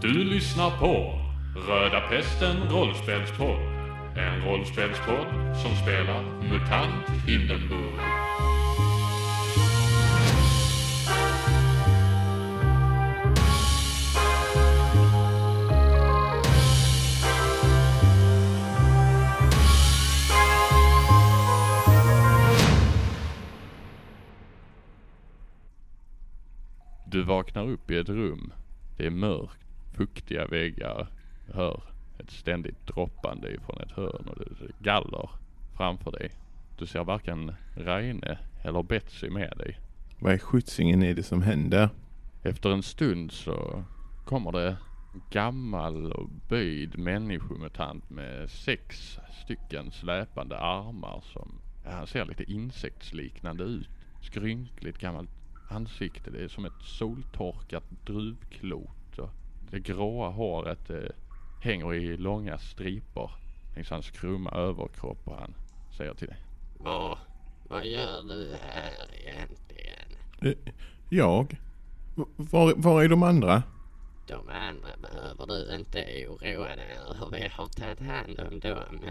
Du lyssnar på Röda Pesten rollspelspodd. En rollspelspodd som spelar MUTANT Hindenburg. Du vaknar upp i ett rum. Det är mörkt, fuktiga väggar. Hör ett ständigt droppande ifrån ett hörn och det galler framför dig. Du ser varken Reine eller Betsy med dig. Vad i skjutsingen är det som händer? Efter en stund så kommer det gammal och böjd människomutant med sex stycken släpande armar som, ja, han ser lite insektsliknande ut. Skrynkligt gammalt ansikte. Det är som ett soltorkat druvklot. Det gråa håret eh, hänger i långa striper längs hans krumma överkropp och han säger till dig. Vad, vad gör du här egentligen? Eh, Jag? Var, var är de andra? De andra behöver du inte oroa dig över. Vi har tagit hand om dem.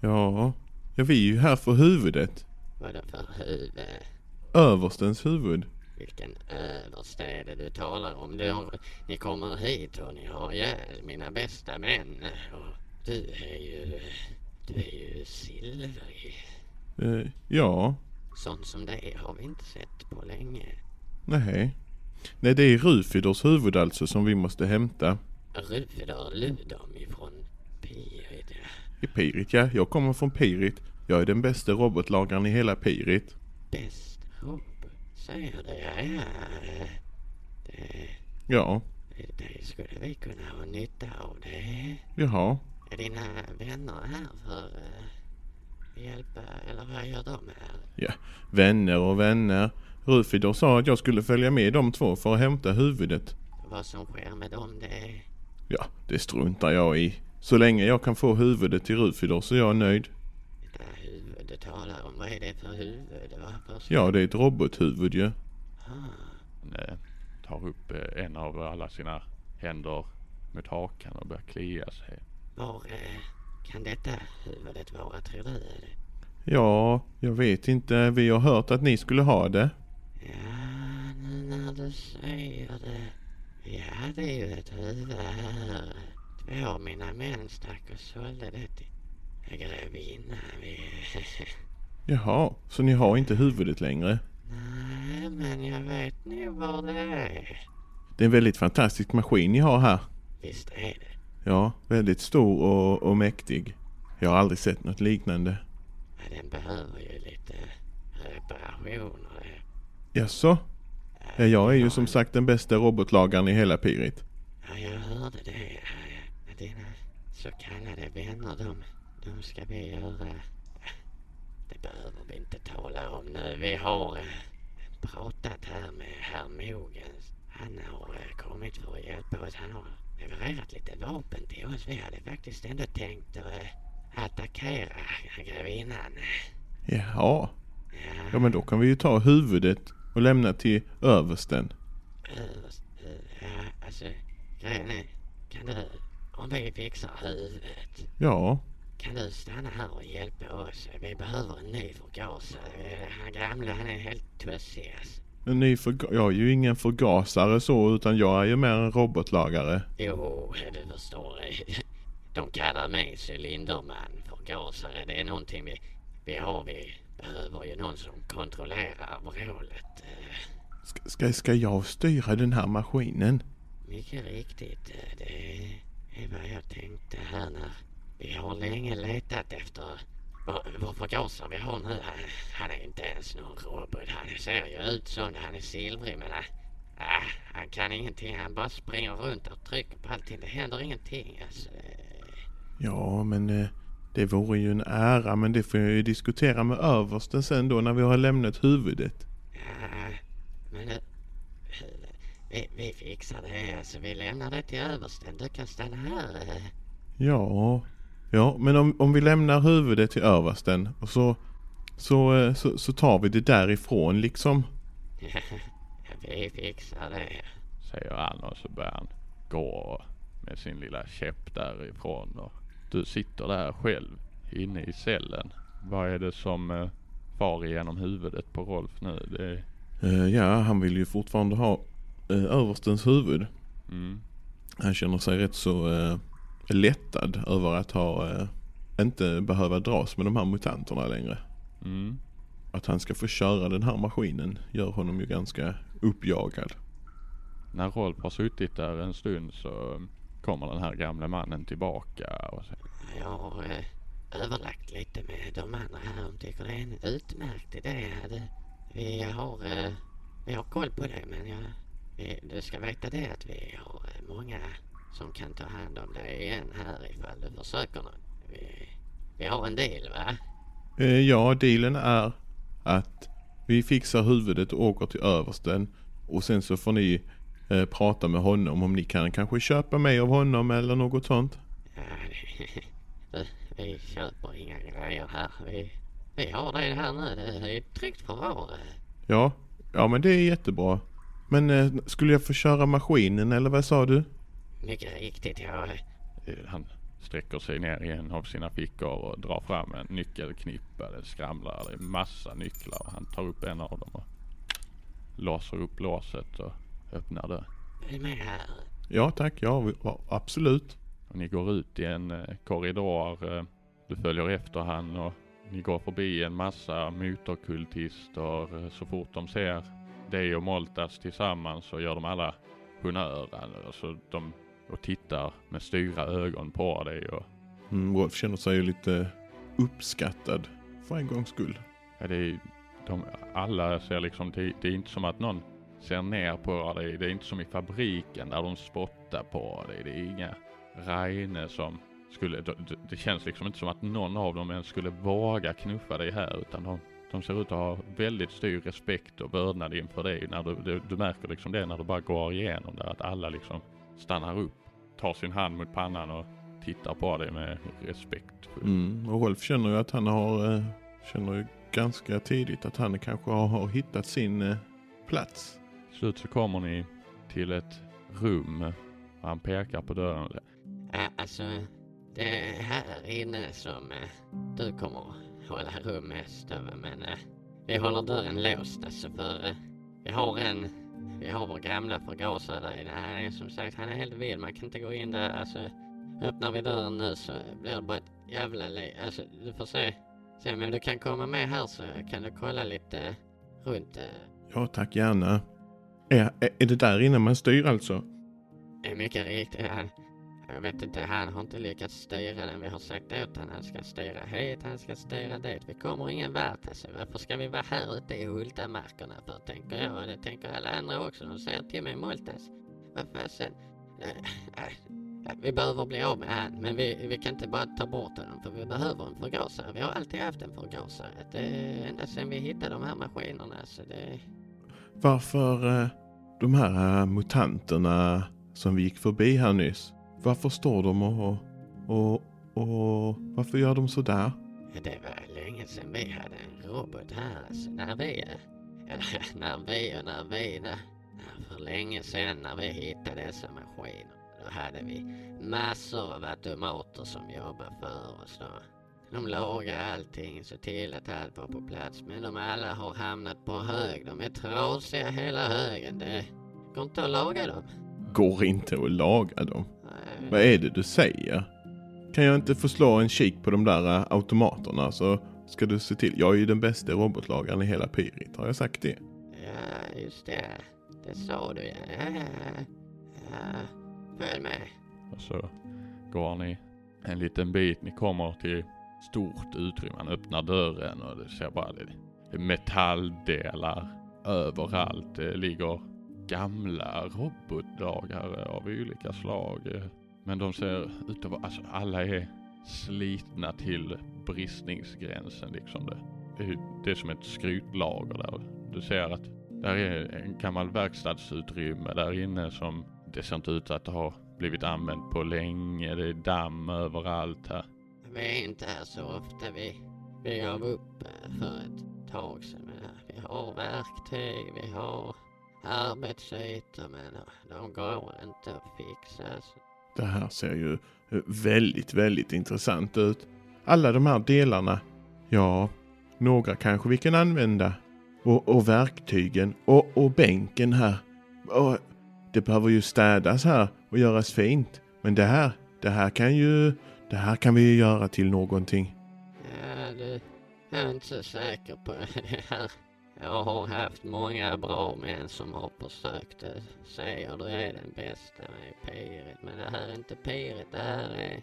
Ja, ja vi är ju här för huvudet. Vadå för huvud? Överstens huvud. Vilken det du talar om? Du har, ni kommer hit och ni har ihjäl mina bästa män. Och du är ju... Du är ju silvrig. Eh, ja, Sånt som det har vi inte sett på länge. nej. Nej, det är Rufidors huvud alltså som vi måste hämta. Rudolf Ludom ifrån Pirid. I Pirit, ja. Jag kommer från Pirit. Jag är den bästa robotlagaren i hela Pirit. Bäst hopp, säger det. Ja. Det, Ja, det skulle vi kunna ha nytta av. Det jaha. är dina vänner här för att hjälpa, eller vad gör de här? Ja, vänner och vänner. Rufidor sa att jag skulle följa med de två för att hämta huvudet. Vad som sker med dem, det Ja, det struntar jag i. Så länge jag kan få huvudet till Rufidor så är jag nöjd. Du talar om. Vad är det för huvud? Vad för Ja, det är ett robothuvud ju. Ah, Han eh, tar upp eh, en av alla sina händer mot hakan och börjar klia sig. var eh, kan detta huvudet vara, tror du? Ja, jag vet inte. Vi har hört att ni skulle ha det. Ja, nu när du säger det. Vi hade ju ett huvud här. Två av mina män stack och sålde det till grevinna. Vi... Jaha, så ni har inte huvudet längre? Nej, men jag vet nog var det är. Det är en väldigt fantastisk maskin ni har här. Visst är det. Ja, väldigt stor och, och mäktig. Jag har aldrig sett något liknande. Men den behöver ju lite reparationer. Jaså? Ja, jag är ju som sagt den bästa robotlagaren i hela Pirit. Ja, jag hörde det. Ja, ja. Dina så kallade vänner, de, de ska vi göra... Det behöver vi inte tala om nu. Vi har eh, pratat här med herr Mogens. Han har eh, kommit för att hjälpa oss. Han har levererat lite vapen till oss. Vi hade faktiskt ändå tänkt att eh, attackera grevinnan. Jaha. Ja, Ja, men då kan vi ju ta huvudet och lämna till översten. överst, eh, ja, alltså grejen är, kan du, om vi fixar huvudet, Ja, Kan du stanna här och hjälpa oss? Vi behöver en ny förgasare. Han gamla han är helt tussig alltså. en ny förga- jag är ju ingen förgasare så, utan jag är ju mer en robotlagare. Jo, du förstår. De kallar mig cylinderman. Förgasare, det är någonting vi, vi har. Vi behöver ju någon som kontrollerar vrålet. Ska, ska, ska jag styra den här maskinen? Mycket riktigt. Det är vad jag tänkte här när vi har länge letat efter vår, förgasare vi har nu. Han, han är inte ens någon robot. Han ser ju ut som han är silvrig men han, ah, han kan ingenting. Han bara springer runt och trycker på allting. Det händer ingenting alltså. Ja, men eh, det vore ju en ära, men det får jag ju diskutera med översten sen då när vi har lämnat huvudet. Ja, men nu, vi, vi fixar det. Alltså, vi lämnar det till översten. Du kan stanna här. eh. Ja, ja, men om, om vi lämnar huvudet till översten och så, så, eh, så, så tar vi det därifrån liksom. Vi fixar det. Säger han och så börjar han gå med sin lilla käpp därifrån och du sitter där själv inne i cellen. Vad är det som eh, far igenom huvudet på Rolf nu? Det, Eh, ja, han vill ju fortfarande ha eh, överstens huvud. mm, Han känner sig rätt så eh, lättad över att ha eh, inte behöva dras med de här mutanterna längre. mm, Att han ska få köra den här maskinen gör honom ju ganska uppjagad. När Rolf har suttit där en stund så kommer den här gamle mannen tillbaka och säger Jag har eh, överlagt lite med de andra här. De tycker det är en utmärkt idé. Det, vi, har, eh, vi har koll på det men jag, vi, du ska veta det att vi har eh, många som kan ta hand om dig igen här ifall du försöker något. Vi, vi har en deal va? Eh, ja, dealen är att vi fixar huvudet och åker till översten. Och sen så får ni eh, prata med honom om ni kan kanske köpa mig av honom eller något sånt. Ja, vi köper inga grejer här. Vi, vi har det här nu. Det är ett tryggt förvar. eh. Ja, ja men det är jättebra. Men eh, skulle jag få köra maskinen eller vad sa du? Mycket riktigt. Jag, Eh, Han sträcker sig ner i en av sina fickor och drar fram en nyckelknippa. Det skramlar, det är massa nycklar. Han tar upp en av dem och låser upp låset och öppnar det. är med här. Ja tack, ja, absolut. Och ni går ut i en eh, korridor. eh, Du följer efter han och ni går förbi en massa motorkultister. Så fort de ser dig och Moltas tillsammans så gör de alla honnör. Alltså de och tittar med styra ögon på dig och Mm, Rolf känner sig ju lite uppskattad för en gångs skull. Ja, det är, de, alla ser liksom, det, det är inte som att någon ser ner på dig. Det är inte som i fabriken där de spottar på dig. Det är inga Reine som skulle, det, det- det känns liksom inte som att någon av dem ens skulle våga knuffa dig här utan de, de ser ut att ha väldigt stor respekt och vördnad inför dig. När du, du, du märker liksom det när du bara går igenom där att alla liksom stannar upp, tar sin hand mot pannan och tittar på dig med respekt. Mm, och Rolf känner ju att han har, eh, känner ju ganska tidigt att han kanske har, hittat sin eh, plats. Till slut så kommer ni till ett rum. och Han pekar på dörren. Ja, alltså, det är här inne som eh, du kommer hålla rum över. Men vi håller dörren låst alltså för vi har en, vi har vår gamla förgasare där inne. Han är som sagt, han är helt vild. Man kan inte gå in där. Alltså, öppnar vi dörren nu så blir det bara ett jävla liv. Alltså, du får se. Se, men du kan komma med här så kan du kolla lite runt. Eh, Ja tack, gärna. Är, är, är det där inne man styr alltså? Mycket riktigt. Han, jag vet inte, han har inte lyckats styra den. Vi har sagt åt honom han ska styra hit, han ska styra dit. Vi kommer ingen vart alltså. Varför ska vi vara här ute i Hultamarkerna för, tänker jag. Och det tänker alla andra också. De säger till mig Moltas. Vad fasen. Eh, eh, vi behöver bli av med han, men vi, vi kan inte bara ta bort honom för vi behöver en förgasare. Vi har alltid haft en förgasare. Det är ända sedan vi hittade de här maskinerna. Så det, Varför eh, de här mutanterna som vi gick förbi här nyss, varför står de och, och, och varför gör de sådär? Det var länge sedan vi hade en robot här. Alltså, när vi, eller när vi och när vi, när, för länge sedan när vi hittade dessa maskiner. Då hade vi massor av automater som jobbade för oss då. De lagade allting, så till att allt var på plats. Men de alla har hamnat på hög. De är trasiga hela högen. Det går inte att laga dem. Går inte att laga dem. Nej, Vad är det du säger? Kan jag inte få slå en kik på de där eh, automaterna så ska du se till. Jag är ju den bästa robotlagaren i hela Pyrit. Har jag sagt det? Ja, just det. Det sa du ja. Ja. Följ med. Och så går ni en liten bit. Ni kommer till stort utrymme. Han öppnar dörren och det ser bara det metalldelar överallt. Det ligger gamla robotdragare av olika slag. Men de ser ut att vara, alltså alla är slitna till bristningsgränsen liksom. Det, det, är, som ett skrytlager där. Du ser att där är en gammal verkstadsutrymme där inne som det ser inte ut att ha blivit använt på länge. Det är damm överallt här. Vi är inte här så ofta. Vi, vi gav upp för ett tag sedan. Vi har verktyg, vi har arbetsytor men de, går inte att fixa. Det här ser ju eh, väldigt, väldigt intressant ut. Alla de här delarna, ja, några kanske vi kan använda. Och, och verktygen och, och bänken här. Och det behöver ju städas här och göras fint. Men det här, det här kan ju, det här kan vi ju göra till någonting. Ja, du, jag är inte så säker på det här. Jag har haft många bra män som har försökt att säga du är den bästa med piret. Men det här är inte piret, det här är...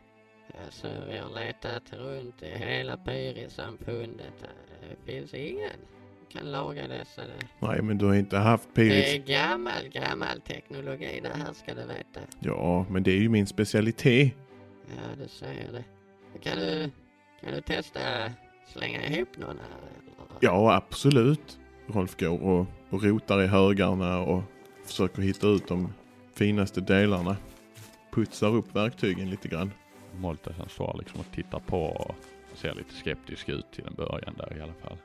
Alltså vi har letat runt i hela Piri-samfundet. Det finns ingen kan laga dessa. Nej, men du har inte haft Det Pirits... är gammal, gammal teknologi det här ska du veta. Ja, men det är ju min specialitet. Ja, du säger det. Kan du, kan du testa slänga ihop någon här? eller? Ja, absolut. Rolf går och, och rotar i högarna och försöker hitta ut de finaste delarna. Putsar upp verktygen lite grann. Moltes han står liksom och tittar på och ser lite skeptisk ut till en början där i alla fall.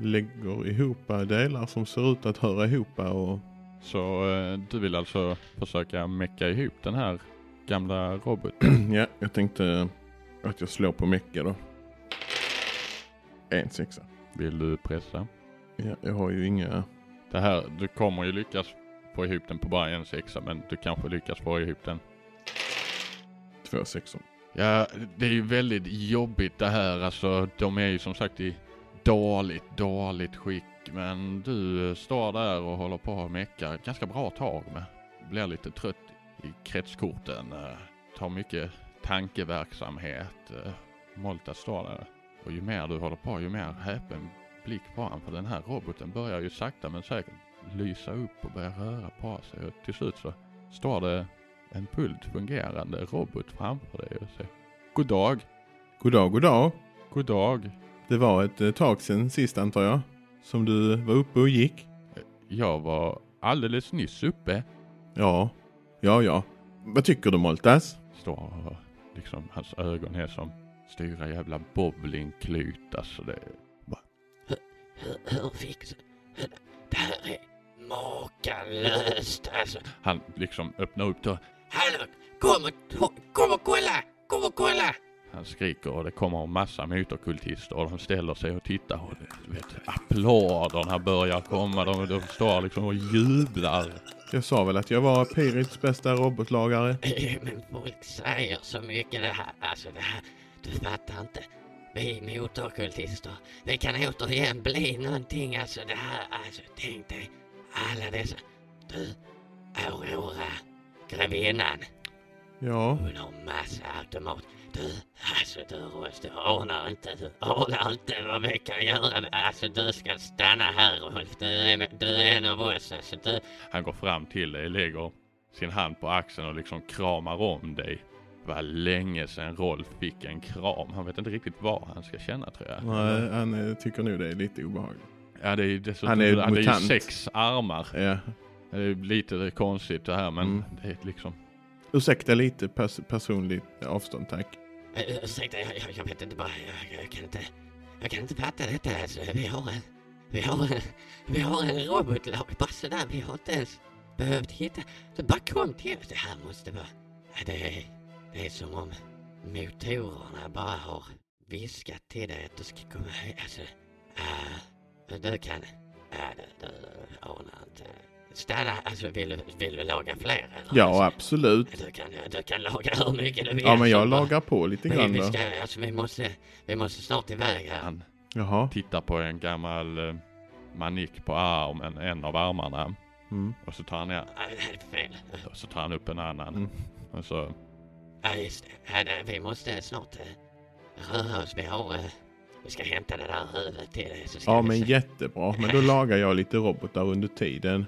Lägger ihop delar som ser ut att höra ihop och Så eh, du vill alltså försöka mecka ihop den här gamla roboten? ja, jag tänkte att jag slår på Mecka då. En sexa. Vill du pressa? Ja, jag har ju inga... Det här, du kommer ju lyckas få ihop den på bara en sexa men du kanske lyckas få ihop den. Två sexor. Ja, det är ju väldigt jobbigt det här. Alltså, de är ju som sagt i dåligt, dåligt skick. Men du står där och håller på och meckar ett ganska bra tag med. Blir lite trött i kretskorten. eh, Tar mycket tankeverksamhet. eh. Molta står där. Och ju mer du håller på, ju mer häpen blick på honom. För den här roboten börjar ju sakta men säkert lysa upp och börja röra på sig. Och till slut så står det en fullt fungerande robot framför dig och säger God dag, God dag, god dag. god dag. Det var ett eh, tag sedan sist antar jag. Som du var uppe och gick. Jag var alldeles nyss uppe. Ja, ja, ja. Vad tycker du Moltas? Står och liksom hans ögon är som stora jävla bowlingklut alltså det. Hur, hur fixar hur- Det här är makalöst alltså. Han liksom öppnar upp dörren. Hallå, kom och, kom och kolla! Kom och kolla! Han skriker och det kommer en massa motorkultister och de ställer sig och tittar och du vet, applåderna börjar komma. De, de står liksom och jublar. Jag sa väl att jag var Pirits bästa robotlagare. Men folk säger så mycket det här. Alltså det här, du fattar inte. Vi motorkultister, vi kan återigen bli någonting. Alltså det här, alltså tänk dig alla dessa. Du, Aurora, grevinnan. Ja, Hon har massa automat. Du, alltså du Rolf, du anar inte, du anar inte vad vi kan göra. Alltså du ska stanna här Rolf, du är, du är en av oss. Alltså du, Han går fram till dig, lägger sin hand på axeln och liksom kramar om dig. Var länge sedan Rolf fick en kram. Han vet inte riktigt vad han ska känna tror jag. nej, han eh, tycker nog det är lite obehagligt. Ja, det är ju dessutom, Han är han är ju mutant. sex armar. Ja. Det är ju lite konstigt det här men Mm. det är liksom... Ursäkta lite pers personligt avstånd tack. Uh, ursäkta, jag, jag, vet inte bara, jag, jag kan inte, jag kan inte fatta detta alltså. Vi har en, vi har en, vi har en robotlag bara sådär. Vi har inte ens behövt hitta, så bara kom till oss. Det här måste vara, det är, det är som om motorerna bara har viskat till dig att du ska komma hit. Alltså, uh, du kan, ja du, du anar inte. Stanna, alltså vill du, vill du laga fler eller? Ja, Alltså, absolut. du kan, du kan laga hur mycket du vill. Ja, men jag så bara- lagar på lite grann vi ska, alltså vi måste, vi måste snart iväg här. Han Jaha. tittar på en gammal eh, manik på armen, en av armarna. Mm. Och så tar han ner, Nej, det är fel. och så tar han upp en annan. Mm. Och så, Ja, just det. Vi måste snart eh, röra oss. Vi har, eh, vi ska hämta det där huvudet till dig. Så ska Ja, men se. jättebra. Men då lagar jag lite robotar under tiden.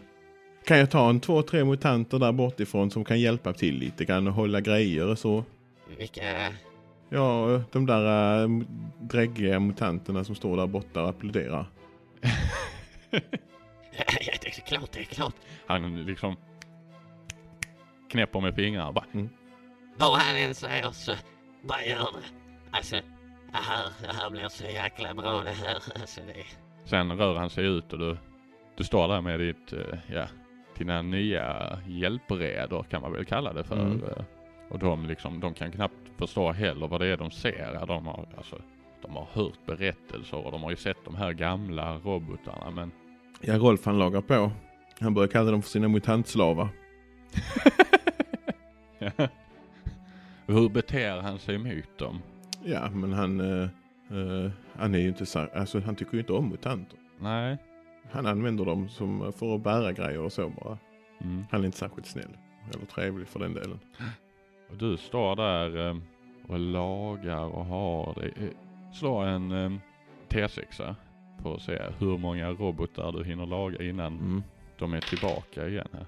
Kan jag ta en två, tre mutanter där bortifrån som kan hjälpa till lite grann och hålla grejer och så? Vilka... Ja, de där äh, dräggiga mutanterna som står där borta och applåderar. Ja, det är klart, det är klart. han liksom knäpper med fingrarna och bara Vad han än säger så bara gör det. Alltså, det här, det här blir så jäkla bra det här. Alltså, det, Sen rör han sig ut och du, du står där med ditt, eh, ja, dina nya hjälpredor kan man väl kalla det för. Mm. Eh, Och de liksom, de kan knappt förstå heller vad det är de ser. De har, alltså, de har hört berättelser och de har ju sett de här gamla robotarna men Ja, Rolf han lagar på. Han börjar kalla dem för sina mutantslavar. Hur beter han sig mot dem? Ja, men han, eh, eh, han är ju inte så, alltså han tycker ju inte om mutanter. Nej. Han använder dem som för att bära grejer och så bara. Mm. Han är inte särskilt snäll. Eller trevlig för den delen. Och du står där eh, och lagar och har det. eh, Slå en eh, T6 på att se hur många robotar du hinner laga innan Mm. de är tillbaka igen här.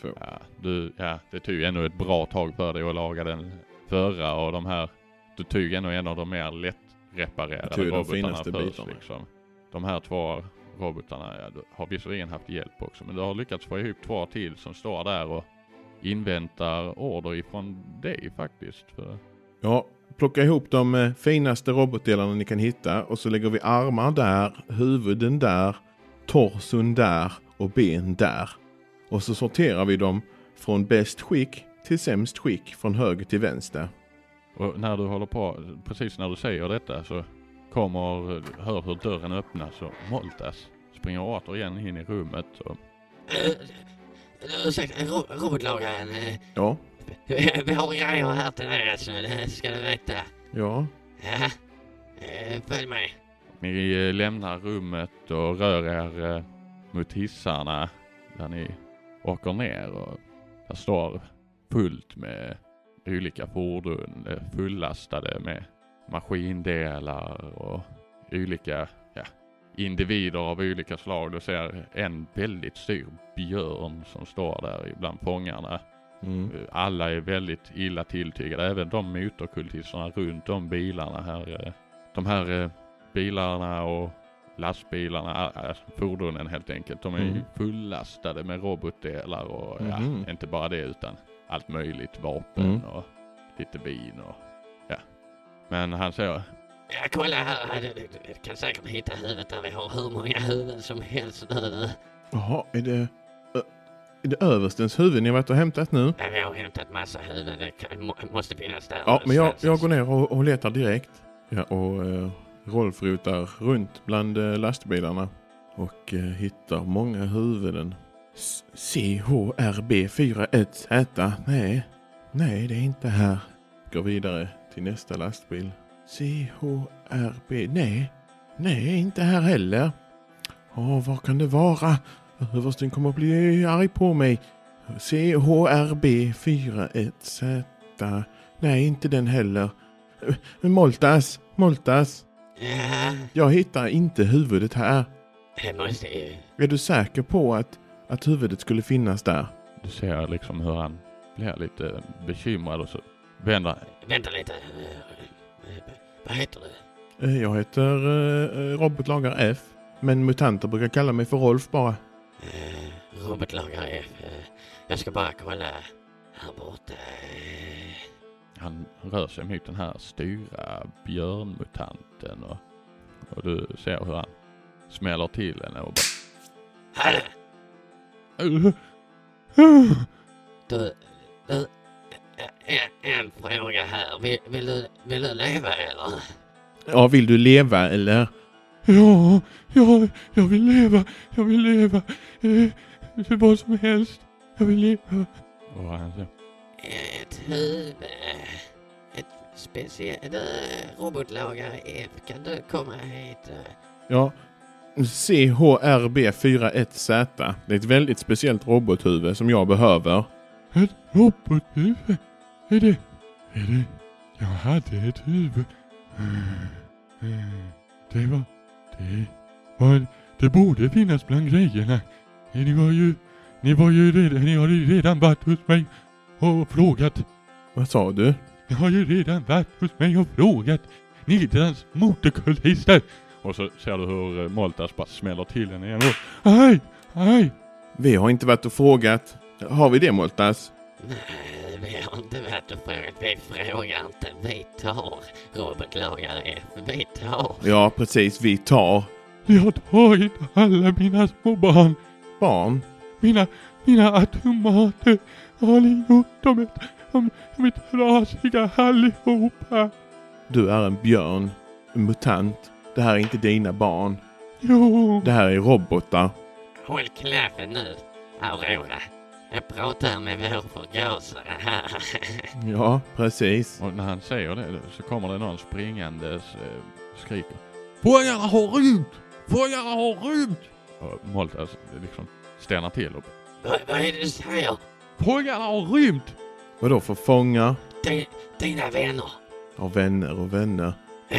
Två. Ja, du, ja, det tog ju ändå ett bra tag för dig att laga den förra och de här, du tog ändå en av de mer lättreparerade robotarna först bitarna. liksom. De här två robotarna ja, har visserligen haft hjälp också men du har lyckats få ihop två till som står där och inväntar order ifrån dig faktiskt. Ja, plocka ihop de eh, finaste robotdelarna ni kan hitta och så lägger vi armar där, huvuden där, torson där och ben där. Och så sorterar vi dem från bäst skick till sämst skick från höger till vänster. och när du håller på, precis när du säger detta så kommer, hör hur dörren öppnas och Moltas springer återigen in i rummet och Eh, Ursäkta, ro robotlagaren. eh, Ja, Vi har grejer här till dig alltså, det ska du veta. ja, Ja. Eh, Följ med. Ni lämnar rummet och rör er mot hissarna där ni åker ner och där står fullt med olika fordon eh, fullastade med maskindelar och olika ja, individer av olika slag. Du ser en väldigt stor björn som står där bland fångarna. mm. Alla är väldigt illa tilltygade, även de motorkultisterna runt om bilarna här. eh, De här eh, bilarna och lastbilarna, alltså fordonen helt enkelt, de är Mm. fullastade med robotdelar och Mhm. ja, inte bara det utan allt möjligt, vapen Mm. och lite vin och ja. Men han säger, Ja, kolla här. Du, kan säkert hitta huvudet där. Vi har hur många huvuden som helst nu. Jaha, är det, är det överstens huvud ni har varit och hämtat nu? Ja, vi har hämtat massa huvuden. Det må, måste finnas där. Ja, men jag, jag går ner och, och letar direkt. Ja, och eh, Rolf rotar runt bland eh, lastbilarna och eh, hittar många huvuden. S- CHRB41Z. Nej, nej det är inte här. Går vidare till nästa lastbil. CHRB. Nej, nej inte här heller. Åh, vad kan det vara? Översten kommer att bli arg på mig. CHRB41Z. Nej, inte den heller. Moltas, Moltas. Ja, Jag hittar inte huvudet här. måste. Är du säker på att, att huvudet skulle finnas där? du ser liksom hur han blir lite bekymrad och så vänder Vänta lite. Eh, eh, Vad heter du? Eh, Jag heter uh, Robert Lagar F. Men mutanter brukar kalla mig för Rolf bara. Eh, Robert F. Eh, Jag ska bara kolla här borta. Eh, Han rör sig mot den här stora björnmutanten och, och du ser hur han smäller till henne och Hallå! Du, du, en, en fråga här. Vill, vill, du, vill du leva eller? Ja, vill du leva eller? Ja, ja, jag vill leva, jag vill leva. Eh, vad som helst. Jag vill leva. Och han säger, Ett huvud. Ett speciellt... Du, robotlagare F, kan du komma hit? Ja. CHRB41Z. Det är ett väldigt speciellt robothuvud som jag behöver. ett robothuvud? Är det, är det, jag hade ett huvud. Det var, det var, det borde finnas bland grejerna. Ni var ju, ni var ju redan, ni har ju redan varit hos mig och frågat. Vad sa du? Jag har ju redan varit hos mig och frågat Nidrans motorkultister. Och så ser du hur eh, Moltas bara smäller till henne igen. Och, aj, aj. Vi har inte varit och frågat. Har vi det Moltas? Nej, vi har inte varit och frågat. Vi frågar inte. Vi tar robotlagare F. Vi tar. Ja, precis. Vi tar Ni har tagit alla mina små barn. barn. Mina, Mina automater har ni gjort? De är, de, de är trasiga allihopa. Du är en björn, en mutant. Det här är inte dina barn. Jo, Det här är robotar. Håll klaffen nu, Aurora. Jag pratar med vår förgasare här. Ja, precis. och när han säger det så kommer det någon springandes eh, skriker. Fångarna har rymt! Fångarna har rymt! Och Moltas liksom stannar till och vad, vad är det du säger? Fångarna har rymt! Vadå för fångar? Din, dina vänner? Ja, vänner och vänner.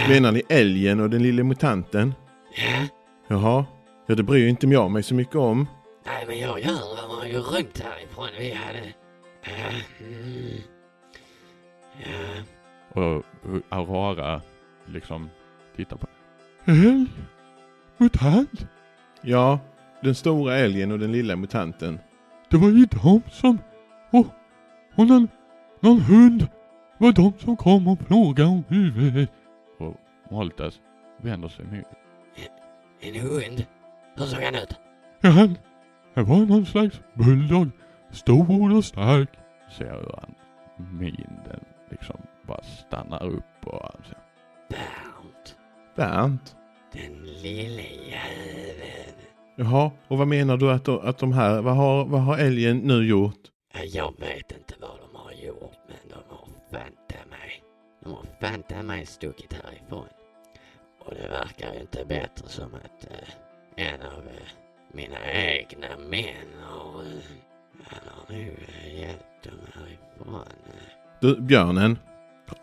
Menar ni älgen och den lille mutanten? ja. Jaha. Ja, det bryr ju inte jag mig så mycket om. Nej, men jag gör. De har ju rymt härifrån. Vi hade... Ja, mm. ja. Och Aurora liksom tittar på. Älg? Mutant? Ja, den stora älgen och den lilla mutanten. Det var ju de som... Och, och någon, någon hund. Var de som kom och frågade om huvudet. Moltas vänder sig mot. En hund? Hur såg han ut? Ja, han, han var någon slags bulldog. Stor och stark. Ser hur han min den liksom bara stannar upp och han säger. Bernt. Bernt? Den lille jäveln. Jaha, och vad menar du att de, att de här, vad har, vad har älgen nu gjort? Ja, Jag vet inte vad de har gjort, men de har fanta mig. De har fanta mig stuckit härifrån. Och det verkar ju inte bättre som att eh, en av eh, mina egna män har... Eh, han har nog eh, hjälpt dem härifrån. eh. Du, björnen.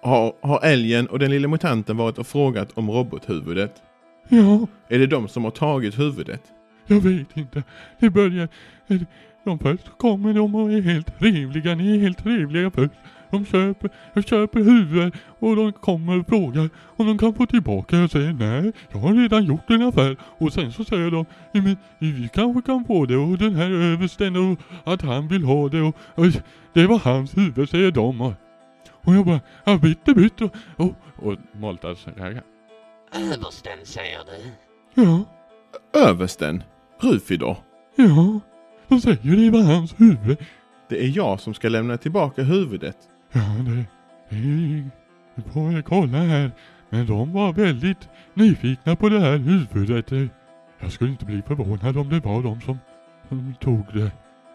Har, har älgen och den lille mutanten varit och frågat om robothuvudet? Ja, Är det de som har tagit huvudet? jag vet inte. Det börjar... De först kommer de och är helt trevliga. Ni är helt trevliga först. De köper, jag köper huvud och de kommer och frågar om de kan få tillbaka. Jag säger nej, jag har redan gjort en affär. Och sen så säger de, "Ja, men vi kanske kan få det och den här översten och att han vill ha det och, och det var hans huvud säger de. Och, och jag bara, ja bytte bytte och, och, och Moltas reagerar. Översten säger du? Ja, Översten? Rufidor? ja, de säger det var hans huvud. Det är jag som ska lämna tillbaka huvudet. Ja, det, det, får jag kolla här. Men de var väldigt nyfikna på det här huvudet. Jag skulle inte bli förvånad om det var de som, som tog det.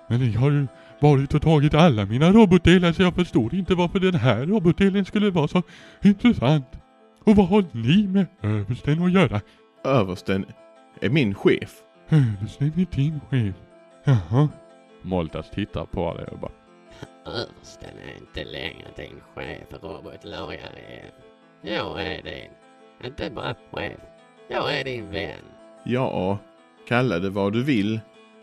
Men ni har ju varit och tagit alla mina robotdelar så jag förstår inte varför den här robotdelen skulle vara så intressant. Och vad har ni med översten att göra? Översten är min chef. Översten är din chef. Jaha. Moltas tittar på det och bara Översten är inte längre din chef, robotlojare. Jag är din. Inte bara chef. Jag är din vän. Ja, kalla det vad du vill.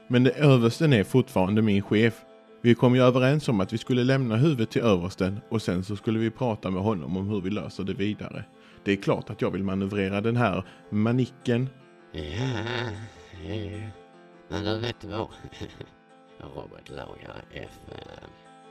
Men det översten är fortfarande min chef. Vi kom ju överens om att vi skulle lämna huvudet till översten och sen så skulle vi prata med honom om hur vi löser det vidare. Det är klart att jag vill manövrera den här manicken. Ja. Men du vet vad? Robotlagare F.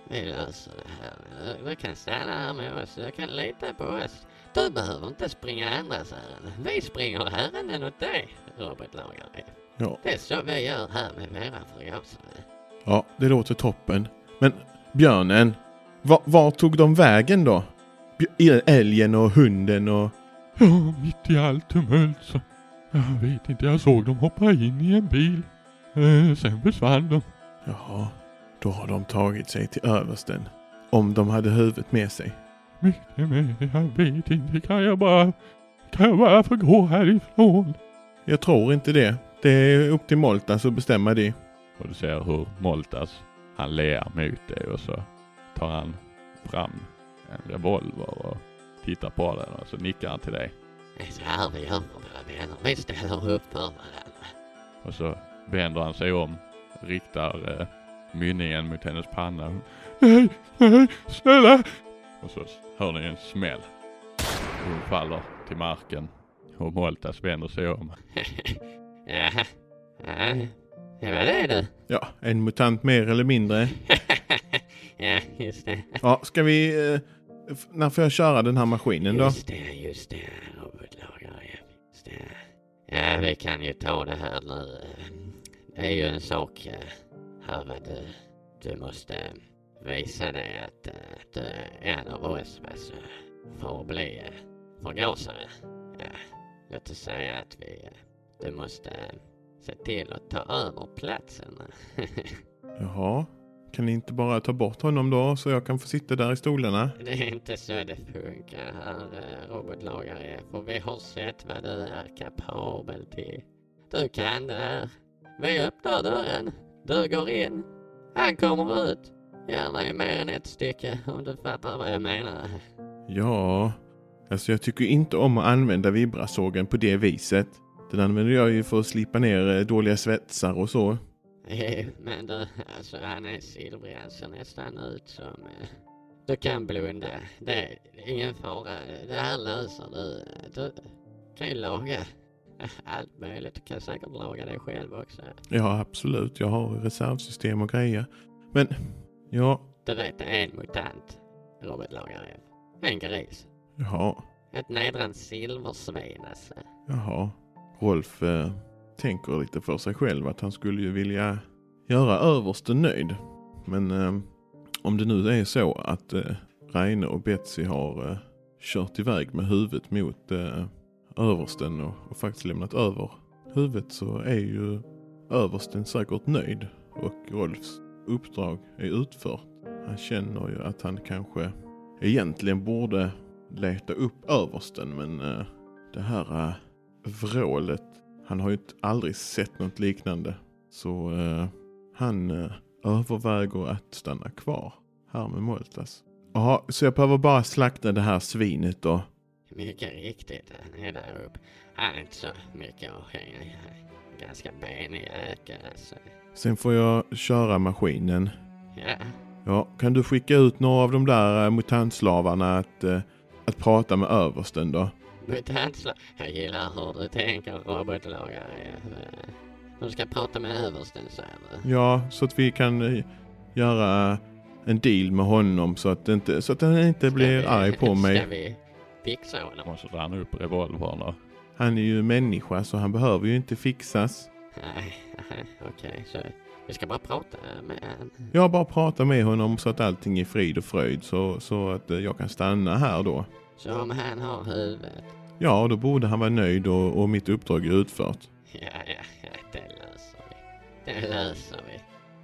Vi löser det här. Du kan stanna här med oss. Du kan lita på oss. Du behöver inte springa andras ärenden. Vi springer ärenden åt dig, robotlagare F. Ja, Det är så vi gör här med våra förgasare. ja det låter toppen. Men björnen, var, var tog de vägen då? Bj- Älgen och hunden och... Ja, mitt i allt tumult så... Jag vet inte, jag såg dem hoppa in i en bil. Eh, sen försvann de. Jaha, då har de tagit sig till översten. Om de hade huvudet med sig. Mycket mer, jag vet inte. Kan jag bara... Kan jag bara få gå härifrån? Jag tror inte det. Det är upp till Moltas att bestämma det. Och du ser hur Moltas, han ler mot dig och så tar han fram en revolver och tittar på den och så nickar han till dig. Det är så här vi gör våra vänner. Vi ställer upp för varandra. Och så vänder han sig om, riktar eh, mynningen mot hennes panna. Nej, nej, snälla! Och så hör ni en smäll. Hon faller till marken och Moltas vänder sig om. Ja, det var det du. Ja, en mutant mer eller mindre. ja, just det. Ja, ska vi... Eh, när får jag köra den här maskinen då? Just det, just det. Robotlagare, ja. Just det. Ja, vi kan ju ta det här nu. Det är ju en sak eh, Hörru du, du måste visa dig att eh, du är en av oss alltså, för att bli eh, förgasare. Ja, låt oss säga att vi, eh, du måste eh, se till att ta över platsen. Jaha. Kan ni inte bara ta bort honom då så jag kan få sitta där i stolarna? Det är inte så det funkar här eh, robotlagare. För vi har sett vad du är kapabel till. Du kan det här. Vi öppnar dörren. Du går in. Han kommer ut. Gärna i mer än ett stycke om du fattar vad jag menar. Ja, alltså jag tycker inte om att använda vibrasågen på det viset. Den använder jag ju för att slipa ner eh, dåliga svetsar och så. Eh, Men du, alltså han är silvrig. Han ser nästan ut som... eh, Du kan blunda. Det är ingen fara. Det här löser du. Du kan ju laga allt möjligt. Du kan säkert laga det själv också. Ja, absolut. Jag har reservsystem och grejer. Men, ja, Du vet, det är en mutant robotlagare. En gris. jaha, Ett nedrans silversvin alltså. jaha. Rolf eh, tänker lite för sig själv att han skulle ju vilja göra översten nöjd. Men eh, om det nu är så att eh, Reine och Betsy har eh, kört iväg med huvudet mot eh, översten och, och faktiskt lämnat över huvudet så är ju översten säkert nöjd och Rolfs uppdrag är utfört. Han känner ju att han kanske egentligen borde leta upp översten men eh, det här eh, vrålet, han har ju aldrig sett något liknande. Så eh, han eh, överväger att stanna kvar här med Moltas. Jaha, så jag behöver bara slakta det här svinet då. Mycket riktigt, han är där uppe. Han är inte så mycket att hänga är Ganska benig ökare alltså. Sen får jag köra maskinen. Ja, Ja, kan du skicka ut några av de där eh, mutantslavarna att, eh, att prata med översten då? mutantslag. Jag gillar hur du tänker robotlagare. Eh, De ska prata med översten säger du. Ja, så att vi kan göra en deal med honom så att, inte, så att han inte blir vi- arg på Ska mig. vi fixa honom? Och så drar han upp revolvern och Han är ju människa så han behöver ju inte fixas. Nej, okej. Så vi ska bara prata med han. Jag bara pratar med honom så att allting är frid och fröjd så, så att eh, jag kan stanna här då. Så om han har huvudet. Ja, då borde han vara nöjd och, och mitt uppdrag är utfört. Ja, ja, ja, det löser vi. Det löser vi.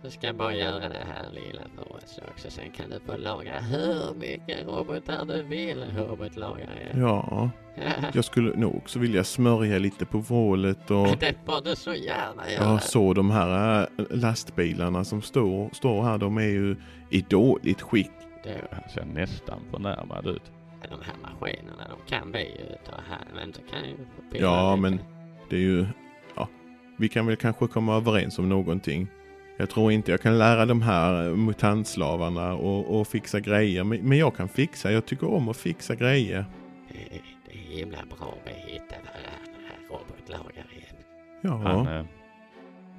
Du ska bara göra det här lilla för oss också. Sen kan du få laga hur mycket robotar du vill, robotlagare. Ja, Ja. jag skulle nog också vilja smörja lite på vrålet och Det får du så gärna göra. jag såg de här eh, lastbilarna som står, står här. De är ju i dåligt skick. Du, han ser nästan förnärmad ut. de här maskinerna, de kan vi ju ta hand Men du kan ju Ja, lite. men det är ju... Ja, vi kan väl kanske komma överens om någonting. Jag tror inte jag kan lära de här eh, mutantslavarna och, och fixa grejer. Men, men jag kan fixa. Jag tycker om att fixa grejer. Det är, det är himla bra vi hittar varandra, här robotlagare. Ja, Han eh,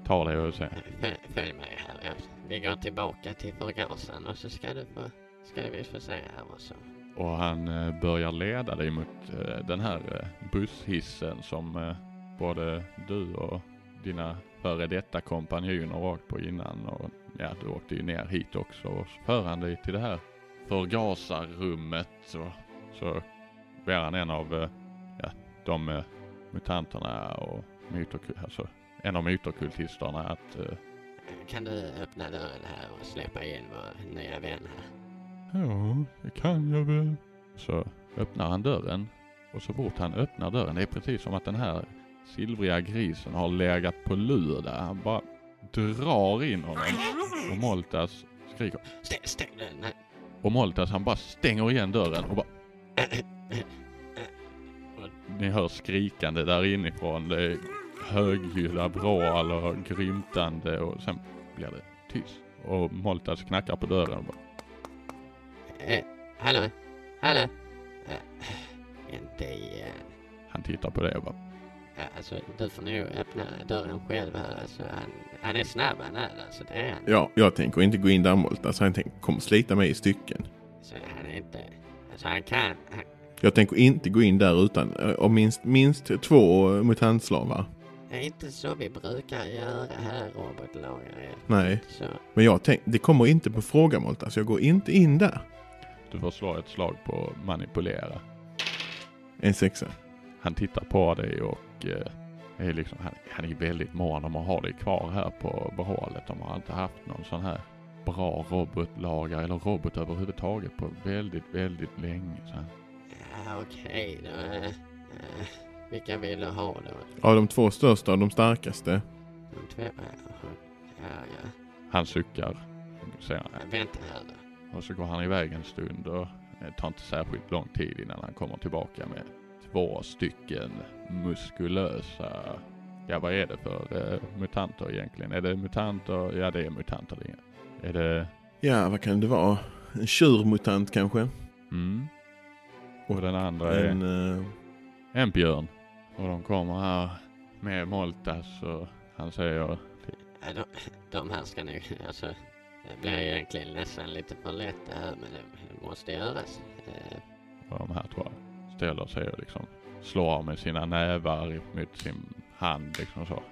tar det och säger Följ, följ med här. Vi går tillbaka till förgasaren och så ska du få, ska vi få se här och så. Och han eh, börjar leda dig mot eh, den här eh, busshissen som eh, både du och dina före detta kompanjoner åkt på innan. Och ja, du åkte ju ner hit också. Och så för han dig till det här förgasarrummet. Så, så ber han en av eh, ja, de eh, mutanterna och mytoku- alltså, en av mytokultisterna att eh, Kan du öppna dörren här och släppa in vår nya vän här? Ja, det kan jag väl. Så öppnar han dörren och så fort han öppnar dörren, det är precis som att den här silvriga grisen har legat på lur där. Han bara drar in honom och Moltas skriker. Stäng, stäng den! Och Moltas han bara stänger igen dörren och bara ni hör skrikande där inifrån. Det är högljudda vrål och grymtande och sen blir det tyst. Och Moltas knackar på dörren och bara Eh, hallå? Hallå? Eh, inte igen. han tittar på det och bara alltså, du får nog öppna dörren själv här. Alltså, han, han är snabb han är, alltså det är han. ja, jag tänker inte gå in där Molt. Alltså han tänker, kommer slita mig i stycken. Så han är inte... Alltså han kan... Han, Jag tänker inte gå in där utan eh, och minst, minst två mutantslavar. Det är inte så vi brukar göra här, robotlagare. Nej, Så, men jag tänkte, det kommer inte på fråga Molta, så jag går inte in där. Du får slå ett slag på manipulera. En sexa. Han tittar på dig och eh, är liksom, han, han är väldigt mån om att ha dig kvar här på behållet. De har inte haft någon sån här bra robotlagare eller robot överhuvudtaget på väldigt, väldigt länge. Så ja okej då. eh, eh, vilka vill du ha då? Av de två största och de starkaste. De två? Ja, ja. han suckar. Ja, Vänta här då. Och så går han iväg en stund och det tar inte särskilt lång tid innan han kommer tillbaka med två stycken muskulösa, ja vad är det för eh, mutanter egentligen? Är det mutanter? Ja det är mutanter det är. Är det, Ja, vad kan det vara? En tjurmutant kanske? mm. Och den andra är En, eh, en björn. Och de kommer här med Moltas och han säger Ja, de, de här ska nog, alltså. Det blir egentligen nästan lite för lätt det här men det, det måste göras. Eh, Och de här tror jag ställer sig och liksom slår med sina nävar mot sin hand liksom så.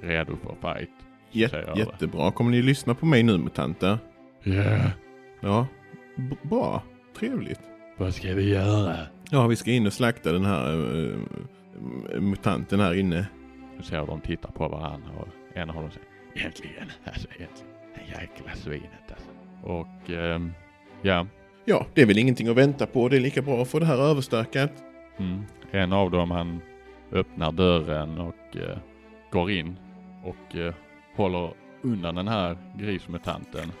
Redo för fight. jät- jättebra. Kommer ni lyssna på mig nu mutanter? Yeah, Ja, B- bra. Trevligt. vad ska vi göra? Ja, vi ska in och slakta den här eh, mutanten här inne. Du ser de tittar på varandra och en av dem säger äntligen, alltså äntligen. Jäkla svinet alltså. Och ehm, ja, Ja, det är väl ingenting att vänta på. Det är lika bra att få det här överstökat. Mm. En av dem han öppnar dörren och eh, går in och eh, håller undan den här grismutanten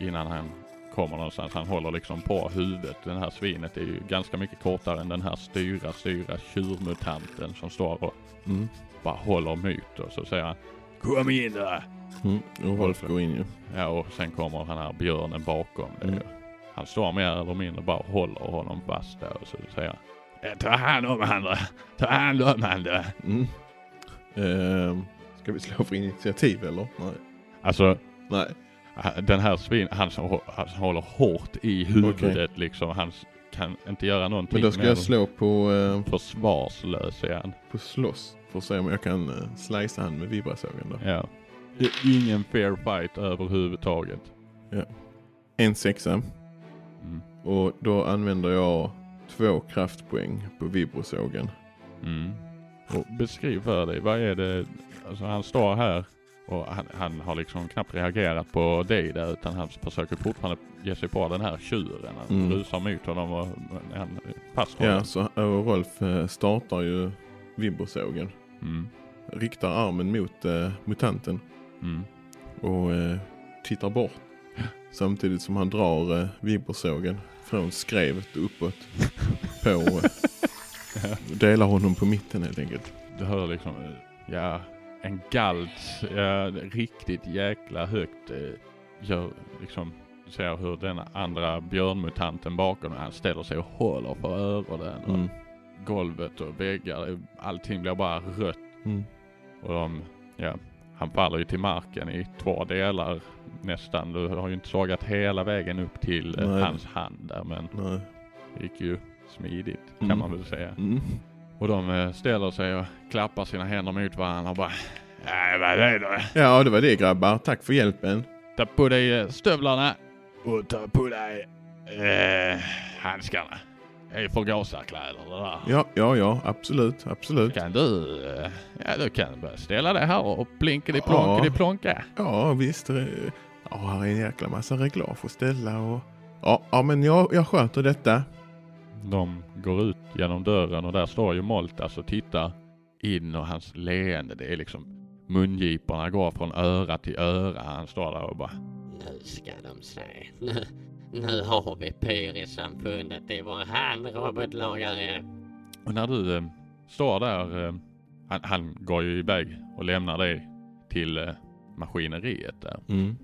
innan han kommer någonstans. Han håller liksom på huvudet. Den här svinet är ju ganska mycket kortare än den här styra, styra tjurmutanten som står och Mm. bara håller mot och så säger han Kom in där! Mm. Och Rolf går in ju. Ja och sen kommer den här björnen bakom. det. Han står mer eller mindre bara och håller honom fast där och så säger han "Eh, Ta hand om han Ta hand om då." Mm. Ehm, ska vi slå för initiativ eller? Nej. Alltså Nej. den här svin, han som han som håller hårt i huvudet liksom. Han kan inte göra någonting Men då ska jag slå på, eh, försvarslös han. på slåss. För att se om jag kan uh, slicea han med vibrasågen då. Ja. Det är ingen fair fight överhuvudtaget. En sexa. Och då använder jag två kraftpoäng på vibrosågen. Mm. Och beskriv för dig, vad är det, alltså han står här och han, han har liksom knappt reagerat på dig där utan han försöker fortfarande ge sig på den här tjuren. Han Mm. rusar mot honom och han fast Ja, så och Rolf eh, startar ju vibrosågen. Mm. Riktar armen mot eh, mutanten Mm. och eh, tittar bort. Samtidigt som han drar eh, vibrosågen från skrevet uppåt på eh, delar honom på mitten helt enkelt. Du hör liksom, eh, ja, en galt, ja, riktigt jäkla högt eh, gör liksom, du ser hur den andra björnmutanten bakom han ställer sig och håller för öronen och Mm. golvet och väggar, eh, allting blir bara rött Mm. och de, ja, han faller ju till marken i två delar nästan. Du har ju inte sågat hela vägen upp till eh, Nej. hans hand där men Nej. det gick ju smidigt kan Mm. man väl säga. Mm. Och de eh, ställer sig och klappar sina händer mot varandra och bara Nej vad är det? Ja, det var det grabbar. Tack för hjälpen. Ta på dig eh, stövlarna och ta på dig eh, handskarna. Det är förgasarkläder det där. Ja, ja, ja, absolut, absolut. Kan du, eh, ja du kan bara ställa dig här och plinkeli Ja. Ja, visst. eh, Ja, här är en jäkla massa reglage att ställa och... Ja, ja men jag, jag sköter detta. De går ut genom dörren och där står ju Moltas och tittar in och hans leende det är liksom mungiporna går från öra till öra. Han står där och bara Nu ska de se. Nu, har vi Pyrisamfundet i vår hand, robotlagare. Och när du eh, står där, eh, han, han går ju iväg och lämnar dig till eh, maskineriet där. Mm.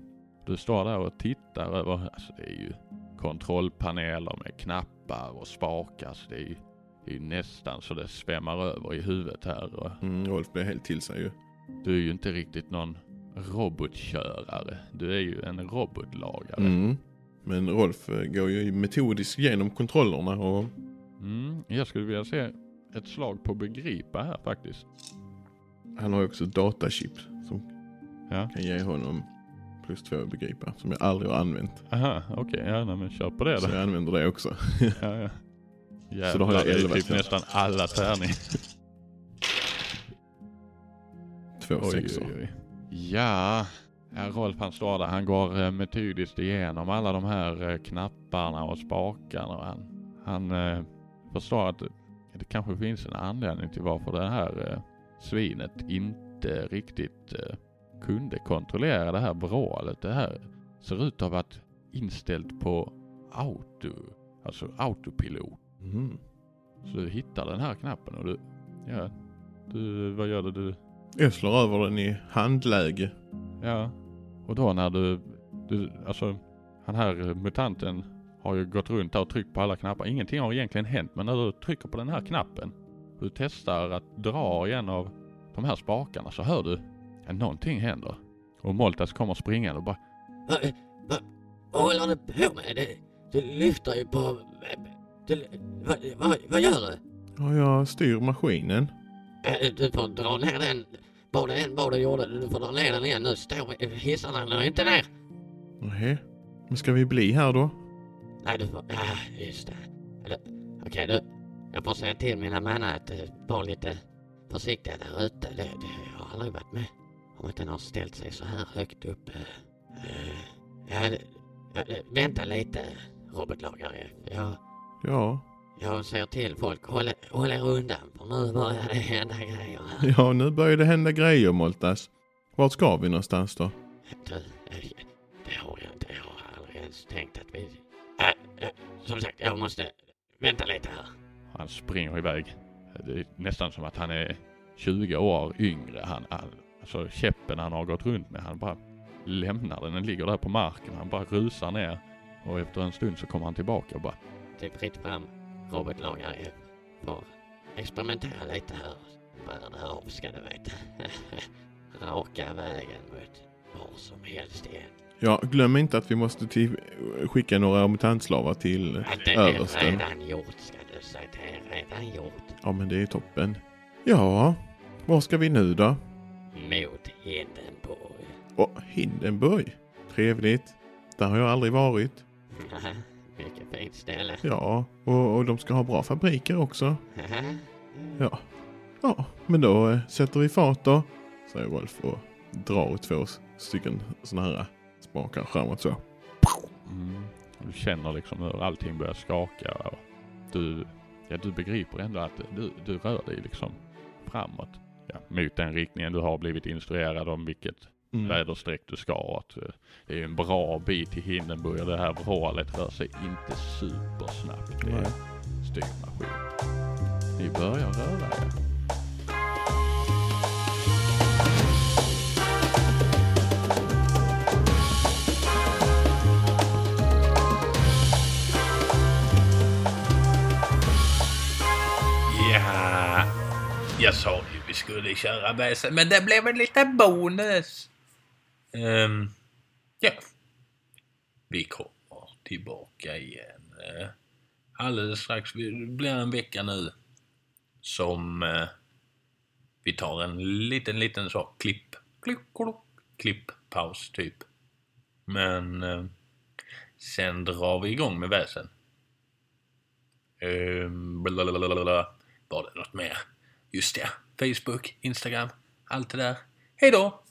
Du står där och tittar över, alltså det är ju kontrollpaneler med knappar och spakar så det är ju, det är nästan så det svämmar över i huvudet här. Och Mm, Rolf blev helt till sig ju. du är ju inte riktigt någon robotkörare. Du är ju en robotlagare. Mm. Men Rolf eh, går ju metodiskt genom kontrollerna och... Mm, jag skulle vilja se ett slag på begripa här faktiskt. Han har ju också datachip som Ja. kan ge honom plus två att begripa. Som jag aldrig har använt. Aha, okej. Ja, nej, men kör på det Så då. jag använder det också. Ja, ja. Jävlar, Så då har jag det är 11 typ nästan alla tärningar. Två Oj, sexor. oj, oj. Ja, ja, Rolf han står där. Han går eh, metodiskt igenom alla de här eh, knapparna och spakarna. Och han han eh, förstår att det kanske finns en anledning till varför det här svinet inte riktigt kunde kontrollera det här vrålet. Det här ser ut att ha varit inställt på auto, alltså autopilot. Mm. Så du hittar den här knappen och du, ja, du, vad gör du? Du Jag slår över den i handläge. Ja, och då när du, du, alltså han här eh, mutanten har ju gått runt där och tryckt på alla knappar. Ingenting har egentligen hänt men när du trycker på den här knappen, du testar att dra i en av de här spakarna så hör du att någonting händer. Och Moltas kommer springande och bara Vad va, vad håller du på med? Det, du lyfter ju på... Du, vad, vad, vad gör du? Ja, jag styr maskinen. Eh, Du får dra ner den. Vad det än var du gjorde, du får dra ner den igen. Nu står hissarna nu inte ner. Nähä. Men ska vi bli här då? Nej, du får... Ja, just det. Eller, Okej, du. Jag får säga till mina mannar att uh, vara lite försiktiga där ute. Det, det jag har aldrig varit med om att den har ställt sig så här högt upp. Uh, uh, ja, det- ja, det- vänta lite, robotlagare. Jag, Ja. Jag säger till folk, håll, håll er undan för nu börjar det hända grejer här. Ja, nu börjar det hända grejer Moltas. Vart ska vi någonstans då? Du, eh, det har jag inte. Jag har aldrig ens tänkt att vi... Äh, äh, som sagt, jag måste vänta lite här. Han springer iväg. Det är nästan som att han är 20 år yngre. Han, han, alltså käppen han har gått runt med, han bara lämnar den. Den ligger där på marken. Han bara rusar ner. Och efter en stund så kommer han tillbaka och bara Det är fritt fram. Robotlagare får experimentera lite här. Värde av ska du veta. Raka vägen mot var som helst igen. Ja, glöm inte att vi måste till, skicka några mutantslavar till Ja, det är översten. redan gjort ska du säga. Det är redan gjort. Ja, men det är toppen. Ja, var ska vi nu då? Mot Hindenburg. Åh, Hindenburg. Trevligt. Där har jag aldrig varit. Mycket fint ställe. Ja, och, och de ska ha bra fabriker också. Ja. Ja, men då eh, sätter vi fart då. Säger Rolf och drar två stycken såna här spakar framåt så. Mm. Du känner liksom hur allting börjar skaka. Och du, ja, du begriper ändå att du, du rör dig liksom framåt. Ja, mot den riktningen du har blivit instruerad om vilket Mm. väderstreck du ska. Att eh, det är en bra bit till Hindenburg och det här vrålet rör sig inte supersnabbt. Det är Nej. styrmaskin. Ni börjar röra er. Ja, jag sa ju vi skulle köra bäsen, men det blev en liten bonus. Ehm, ja. Vi kommer tillbaka igen. Uh, alldeles strax. Det blir en vecka nu som uh, vi tar en liten, liten så klipp, klipp, klipp, klipp-paus typ. Men uh, sen drar vi igång med väsen. Ehm, um, blablabla. Var det något mer? Just det. Facebook, Instagram, allt det där. Hej då!